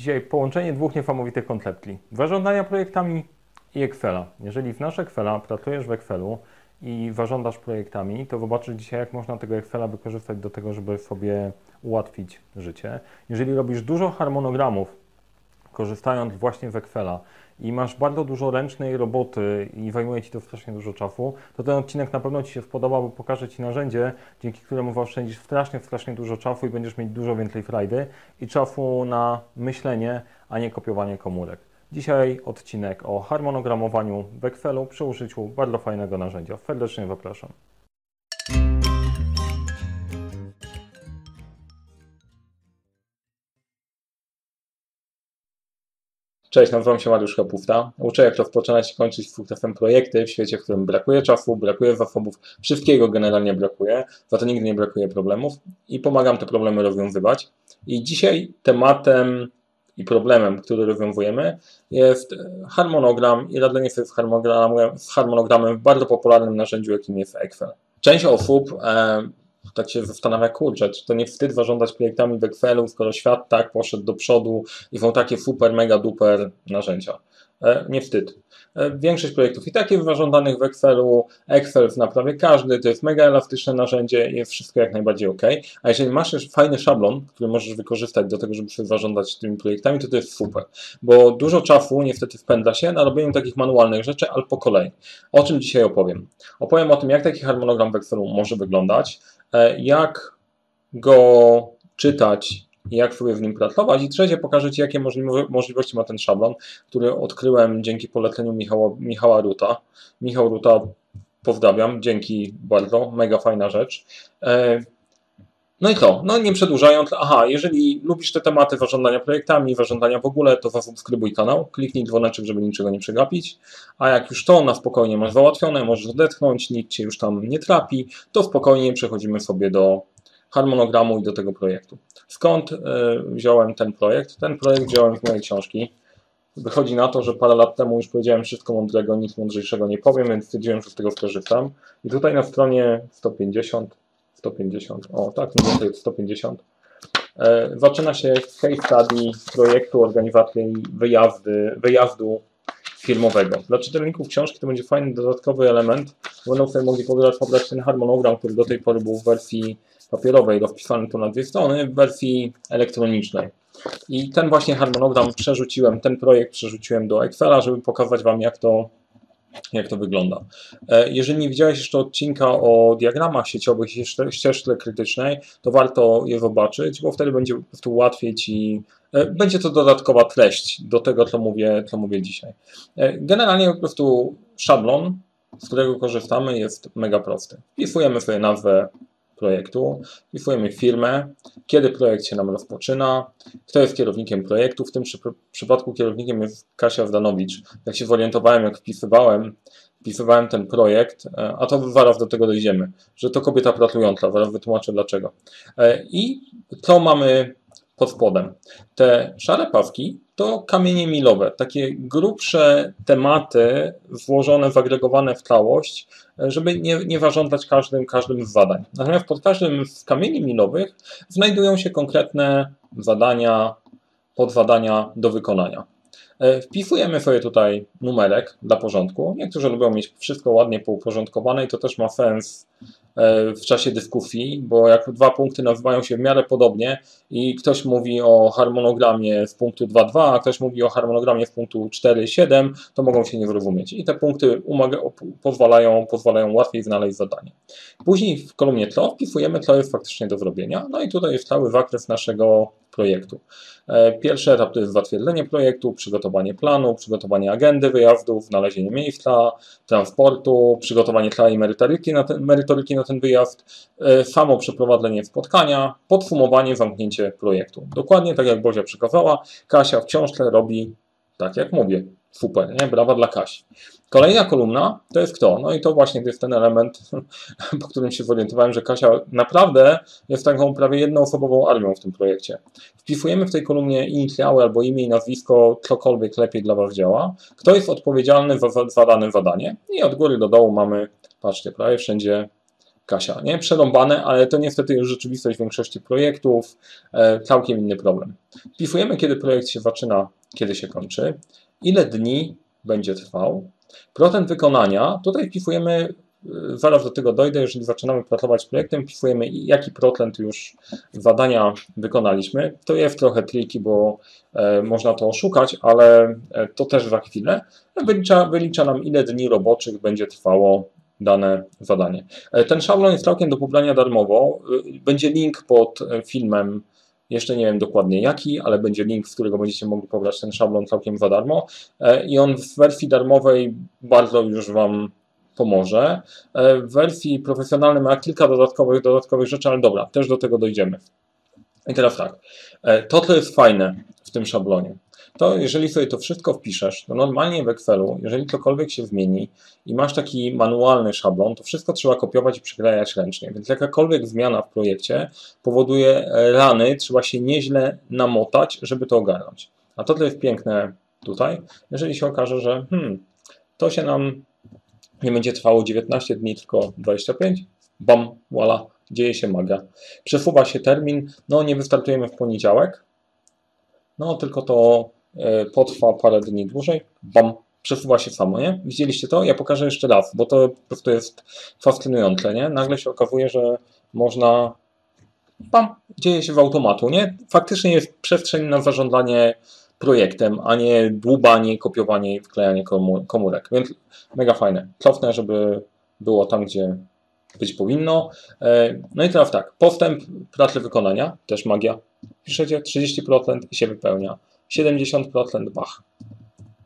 Dzisiaj połączenie dwóch niesamowitych koncepcji. Zarządzania projektami i Excela. Jeżeli znasz Excela, pracujesz w Excelu i zarządzasz projektami, to zobaczysz dzisiaj, jak można tego Excela wykorzystać do tego, żeby sobie ułatwić życie. Jeżeli robisz dużo harmonogramów, korzystając właśnie z Excela i masz bardzo dużo ręcznej roboty i zajmuje Ci to strasznie dużo czasu, to ten odcinek na pewno Ci się spodoba, bo pokażę Ci narzędzie, dzięki któremu zaoszczędzisz strasznie, strasznie dużo czasu i będziesz mieć dużo więcej frajdy i czasu na myślenie, a nie kopiowanie komórek. Dzisiaj odcinek o harmonogramowaniu w Excelu przy użyciu bardzo fajnego narzędzia. Serdecznie zapraszam. Cześć, nazywam się Mariusz Kapufta. Uczę, jak rozpoczynać i kończyć full projekty w świecie, w którym brakuje czasu, brakuje zasobów, wszystkiego generalnie brakuje, za to nigdy nie brakuje problemów i pomagam te problemy rozwiązywać. I dzisiaj tematem i problemem, który rozwiązujemy, jest harmonogram i radzenie sobie z harmonogramem, z harmonogramem w bardzo popularnym narzędziu, jakim jest Excel. Część osób e, tak się zastanawia, kurczę, czy to nie wstyd zarządzać projektami w Excelu, skoro świat tak poszedł do przodu i są takie super, mega duper narzędzia. E, nie wstyd. E, większość projektów i tak jest zarządzanych w Excelu, Excel na prawie każdy, to jest mega elastyczne narzędzie i jest wszystko jak najbardziej ok. A jeżeli masz już fajny szablon, który możesz wykorzystać do tego, żeby sobie zarządzać tymi projektami, to to jest super. Bo dużo czasu niestety wpędza się na robienie takich manualnych rzeczy, ale po kolei. O czym dzisiaj opowiem? Opowiem o tym, jak taki harmonogram w Excelu może wyglądać, jak go czytać jak sobie w nim pracować. I trzecie, pokażę Ci, jakie możliwości ma ten szablon, który odkryłem dzięki poleceniu Michała, Michała Ruta. Michał Ruta, pozdrawiam, dzięki bardzo, mega fajna rzecz. No i to, no nie przedłużając, aha, jeżeli lubisz te tematy zarządzania projektami, zarządzania w ogóle, to zasubskrybuj kanał, kliknij dzwoneczek, żeby niczego nie przegapić, a jak już to na spokojnie masz załatwione, możesz odetchnąć, nikt Cię już tam nie trapi, to spokojnie przechodzimy sobie do harmonogramu i do tego projektu. Skąd e, wziąłem ten projekt? Ten projekt wziąłem z mojej książki. Wychodzi na to, że parę lat temu już powiedziałem wszystko mądrego, nic mądrzejszego nie powiem, więc stwierdziłem, że z tego skorzystam. I tutaj na stronie 150, 150, o tak, mniej więcej 150, e, zaczyna się case study projektu organizacji wyjazdy, wyjazdu firmowego. Dla czytelników książki to będzie fajny dodatkowy element, będą sobie mogli pobrać, pobrać ten harmonogram, który do tej pory był w wersji papierowej, rozpisany tu na dwie strony, w wersji elektronicznej. I ten właśnie harmonogram przerzuciłem, ten projekt przerzuciłem do Excela, żeby pokazać Wam, jak to, jak to wygląda. E, jeżeli nie widziałeś jeszcze odcinka o diagramach sieciowych i ścieżce krytycznej, to warto je zobaczyć, bo wtedy będzie po prostu łatwiej Ci, e, będzie to dodatkowa treść do tego, co mówię, co mówię dzisiaj. E, generalnie po prostu szablon, z którego korzystamy, jest mega prosty. Wpisujemy sobie nazwę projektu, wpisujemy firmę, kiedy projekt się nam rozpoczyna, kto jest kierownikiem projektu. W tym przypadku kierownikiem jest Kasia Wdanowicz. Jak się zorientowałem, jak wpisywałem, wpisywałem ten projekt, e, a to zaraz do tego dojdziemy, że to kobieta pracująca, zaraz wytłumaczę dlaczego. E, I co mamy pod spodem. Te szare pawki to kamienie milowe, takie grubsze tematy włożone, zagregowane w całość, żeby nie, nie zarządzać każdym, każdym z zadań. Natomiast pod każdym z kamieni milowych znajdują się konkretne zadania, podwadania do wykonania. E, wpisujemy sobie tutaj numerek dla porządku. Niektórzy lubią mieć wszystko ładnie pouporządkowane i to też ma sens w czasie dyskusji, bo jak dwa punkty nazywają się w miarę podobnie i ktoś mówi o harmonogramie w punktu 2.2, a ktoś mówi o harmonogramie w punktu 4.7, to mogą się nie zrozumieć. I te punkty pozwalają, pozwalają łatwiej znaleźć zadanie. Później w kolumnie co wpisujemy, co jest faktycznie do zrobienia. No i tutaj jest cały zakres naszego projektu. E, pierwszy etap to jest zatwierdzenie projektu, przygotowanie planu, przygotowanie agendy wyjazdów, znalezienie miejsca, transportu, przygotowanie całej merytoryki na ten, merytoryki na ten wyjazd, e, samo przeprowadzenie spotkania, podsumowanie, zamknięcie projektu. Dokładnie tak jak Bozia przekazała, Kasia w książce robi tak jak mówię. Super, nie? Brawa dla Kasi. Kolejna kolumna to jest kto? No i to właśnie jest ten element, po którym się zorientowałem, że Kasia naprawdę jest taką prawie jednoosobową armią w tym projekcie. Wpisujemy w tej kolumnie inicjały albo imię i nazwisko, cokolwiek lepiej dla Was działa. Kto jest odpowiedzialny za, za dane zadanie? I od góry do dołu mamy, patrzcie, prawie wszędzie Kasia, nie? Przerąbane, ale to niestety już rzeczywistość większości projektów, e, całkiem inny problem. Pifujemy, kiedy projekt się zaczyna, kiedy się kończy, ile dni będzie trwał, procent wykonania, tutaj pifujemy zaraz do tego dojdę, jeżeli zaczynamy pracować z projektem, pifujemy jaki procent już zadania wykonaliśmy. To jest trochę triki, bo e, można to oszukać, ale e, to też za chwilę. Wylicza, wylicza nam ile dni roboczych będzie trwało dane zadanie. E, ten szablon jest całkiem do pobrania darmowo. E, będzie link pod e, filmem jeszcze nie wiem dokładnie jaki, ale będzie link, z którego będziecie mogli pobrać ten szablon całkiem za darmo. I on w wersji darmowej bardzo już Wam pomoże. W wersji profesjonalnej ma kilka dodatkowych, dodatkowych rzeczy, ale dobra, też do tego dojdziemy. I teraz tak, to co jest fajne w tym szablonie, to jeżeli sobie to wszystko wpiszesz, to normalnie w Excelu, jeżeli cokolwiek się zmieni i masz taki manualny szablon, to wszystko trzeba kopiować i przyklejać ręcznie, więc jakakolwiek zmiana w projekcie powoduje rany, trzeba się nieźle namotać, żeby to ogarnąć. A to, co jest piękne tutaj, jeżeli się okaże, że hmm, to się nam nie będzie trwało 19 dni, tylko 25. Bam, voila, dzieje się magia. Przesuwa się termin, no nie wystartujemy w poniedziałek, no tylko to e, potrwa parę dni dłużej, bam, przesuwa się samo, nie? Widzieliście to? Ja pokażę jeszcze raz, bo to po prostu jest fascynujące, nie? Nagle się okazuje, że można bam, dzieje się w automatu, nie? Faktycznie jest przestrzeń na zażądanie projektem, a nie dłubanie, kopiowanie i wklejanie komórek. Więc mega fajne. Cofnę, żeby było tam, gdzie być powinno. E, no i teraz tak, postęp pracy wykonania, też magia. Piszecie 30% i się wypełnia. 70% bach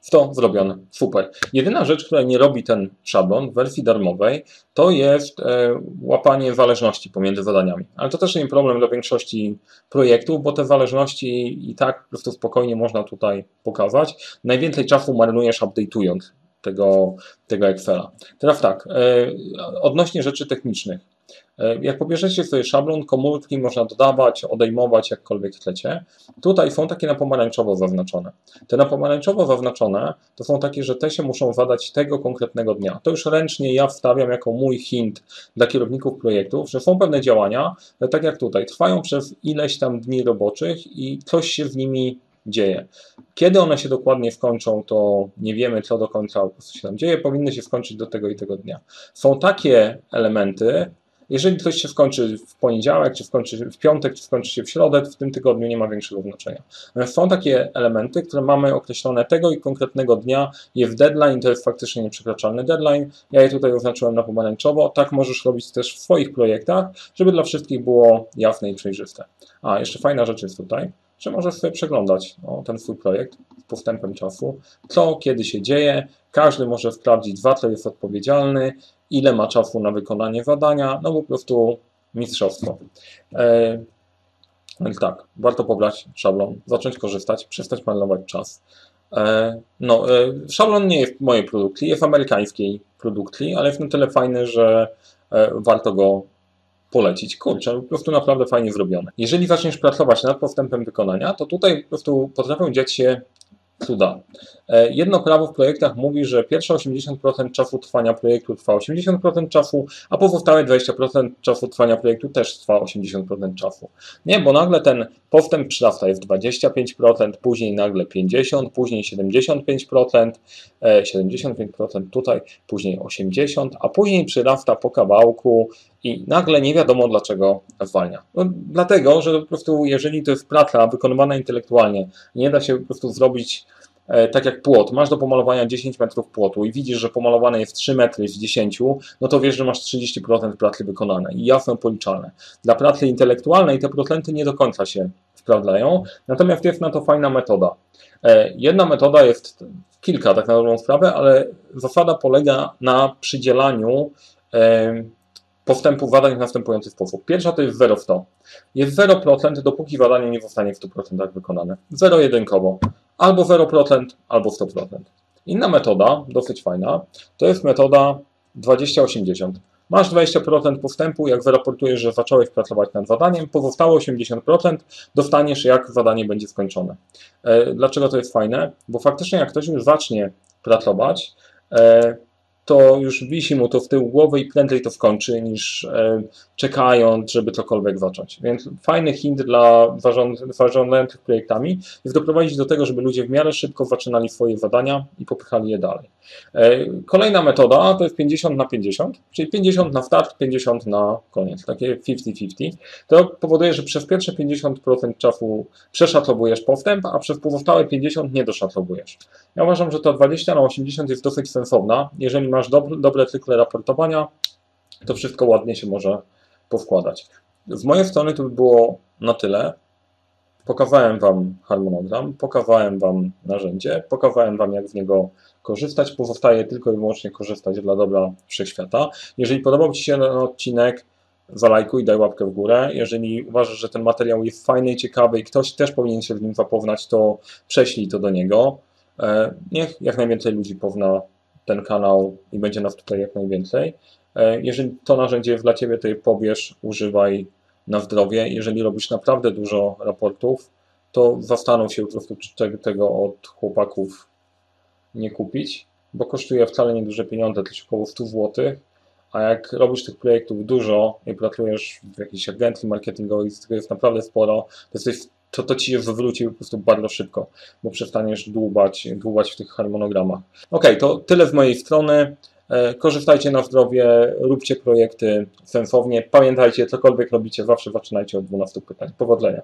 w to zrobione. Super. Jedyna rzecz, która nie robi ten szablon w wersji darmowej, to jest e, łapanie zależności pomiędzy zadaniami. Ale to też nie problem dla większości projektów, bo te zależności i tak po prostu spokojnie można tutaj pokazać. Najwięcej czasu marnujesz update'ując tego, tego Excela. Teraz tak, e, odnośnie rzeczy technicznych. E, jak pobierzecie sobie szablon, komórki można dodawać, odejmować, jakkolwiek chcecie. Tutaj są takie na pomarańczowo zaznaczone. Te na pomarańczowo zaznaczone to są takie, że te się muszą zadać tego konkretnego dnia. To już ręcznie ja wstawiam jako mój hint dla kierowników projektów, że są pewne działania, tak jak tutaj, trwają przez ileś tam dni roboczych i coś się z nimi dzieje. Kiedy one się dokładnie skończą, to nie wiemy, co do końca prostu się tam dzieje. Powinny się skończyć do tego i tego dnia. Są takie elementy, jeżeli coś się skończy w poniedziałek, czy skończy w piątek, czy skończy się w środę, w tym tygodniu nie ma większego znaczenia. Są takie elementy, które mamy określone tego i konkretnego dnia, jest deadline, to jest faktycznie nieprzekraczalny deadline. Ja je tutaj oznaczyłem na pomarańczowo. Tak możesz robić też w swoich projektach, żeby dla wszystkich było jasne i przejrzyste. A, jeszcze fajna rzecz jest tutaj że możesz sobie przeglądać o, ten swój projekt z postępem czasu, co, kiedy się dzieje. Każdy może sprawdzić, za co jest odpowiedzialny, ile ma czasu na wykonanie zadania, no po prostu mistrzostwo. E, więc tak, warto pobrać szablon, zacząć korzystać, przestać marnować czas. E, no, e, szablon nie jest mojej produkcji, jest amerykańskiej produkcji, ale jest na tyle fajny, że e, warto go polecić. Kurczę, po prostu naprawdę fajnie zrobione. Jeżeli zaczniesz pracować nad postępem wykonania, to tutaj po prostu potrafią dziać się cuda. E, jedno prawo w projektach mówi, że pierwsze 80% czasu trwania projektu trwa 80% czasu, a pozostałe 20% czasu trwania projektu też trwa 80% czasu. Nie, bo nagle ten postęp przyrasta jest 25%, później nagle 50%, później 75%, 75% e, tutaj, później 80%, a później przyrasta po kawałku i nagle nie wiadomo dlaczego zwalnia. No, dlatego, że po prostu jeżeli to jest praca wykonywana intelektualnie, nie da się po prostu zrobić e, tak jak płot, masz do pomalowania 10 metrów płotu i widzisz, że pomalowane jest 3 metry z 10, no to wiesz, że masz 30% pracy wykonanej i jasno policzalne. Dla pracy intelektualnej te procenty nie do końca się sprawdzają, natomiast jest na to fajna metoda. E, jedna metoda jest, kilka tak na dobrą sprawę, ale zasada polega na przydzielaniu postępu badań następujący sposób. Pierwsza to jest 0 w 100. Jest 0% dopóki badanie nie zostanie w 100% wykonane. 0 jedynkowo. Albo 0%, albo 100%. Inna metoda, dosyć fajna, to jest metoda 20-80. Masz 20% postępu, jak wyraportujesz, że zacząłeś pracować nad zadaniem, pozostałe 80% dostaniesz, jak zadanie będzie skończone. E, dlaczego to jest fajne? Bo faktycznie, jak ktoś już zacznie pracować, e, to już wisi mu to w tył głowy i prędzej to skończy, niż e, czekając, żeby cokolwiek zacząć. Więc fajny hint dla zarządzających projektami jest doprowadzić do tego, żeby ludzie w miarę szybko zaczynali swoje zadania i popychali je dalej. E, kolejna metoda to jest 50 na 50, czyli 50 na start, 50 na koniec, takie 50-50. To powoduje, że przez pierwsze 50% czasu przeszacowujesz postęp, a przez pozostałe 50 nie doszacowujesz. Ja uważam, że to 20 na 80 jest dosyć sensowna. Jeżeli masz dobre, dobre cykle raportowania, to wszystko ładnie się może powkładać. Z mojej strony to by było na tyle. Pokazałem Wam harmonogram, pokazałem Wam narzędzie, pokazałem Wam, jak z niego korzystać. Pozostaje tylko i wyłącznie korzystać dla dobra wszechświata. Jeżeli podobał Ci się ten odcinek, zalajkuj, daj łapkę w górę. Jeżeli uważasz, że ten materiał jest fajny i ciekawy i ktoś też powinien się w nim zapoznać, to prześlij to do niego. E, niech jak najwięcej ludzi pozna ten kanał i będzie nas tutaj jak najwięcej. E, jeżeli to narzędzie jest dla Ciebie, to je pobierz, używaj na zdrowie. Jeżeli robisz naprawdę dużo raportów, to zastanów się po prostu, czy tego od chłopaków nie kupić, bo kosztuje wcale nieduże pieniądze, to jest około 100 zł, a jak robisz tych projektów dużo i pracujesz w jakiejś agencji marketingowej, tego jest naprawdę sporo, to, jest, to, to ci się po prostu bardzo szybko, bo przestaniesz dłubać, dłubać w tych harmonogramach. Ok, to tyle z mojej strony. E, korzystajcie na zdrowie, róbcie projekty sensownie. Pamiętajcie, cokolwiek robicie, zawsze zaczynajcie od 12 pytań. Powodzenia.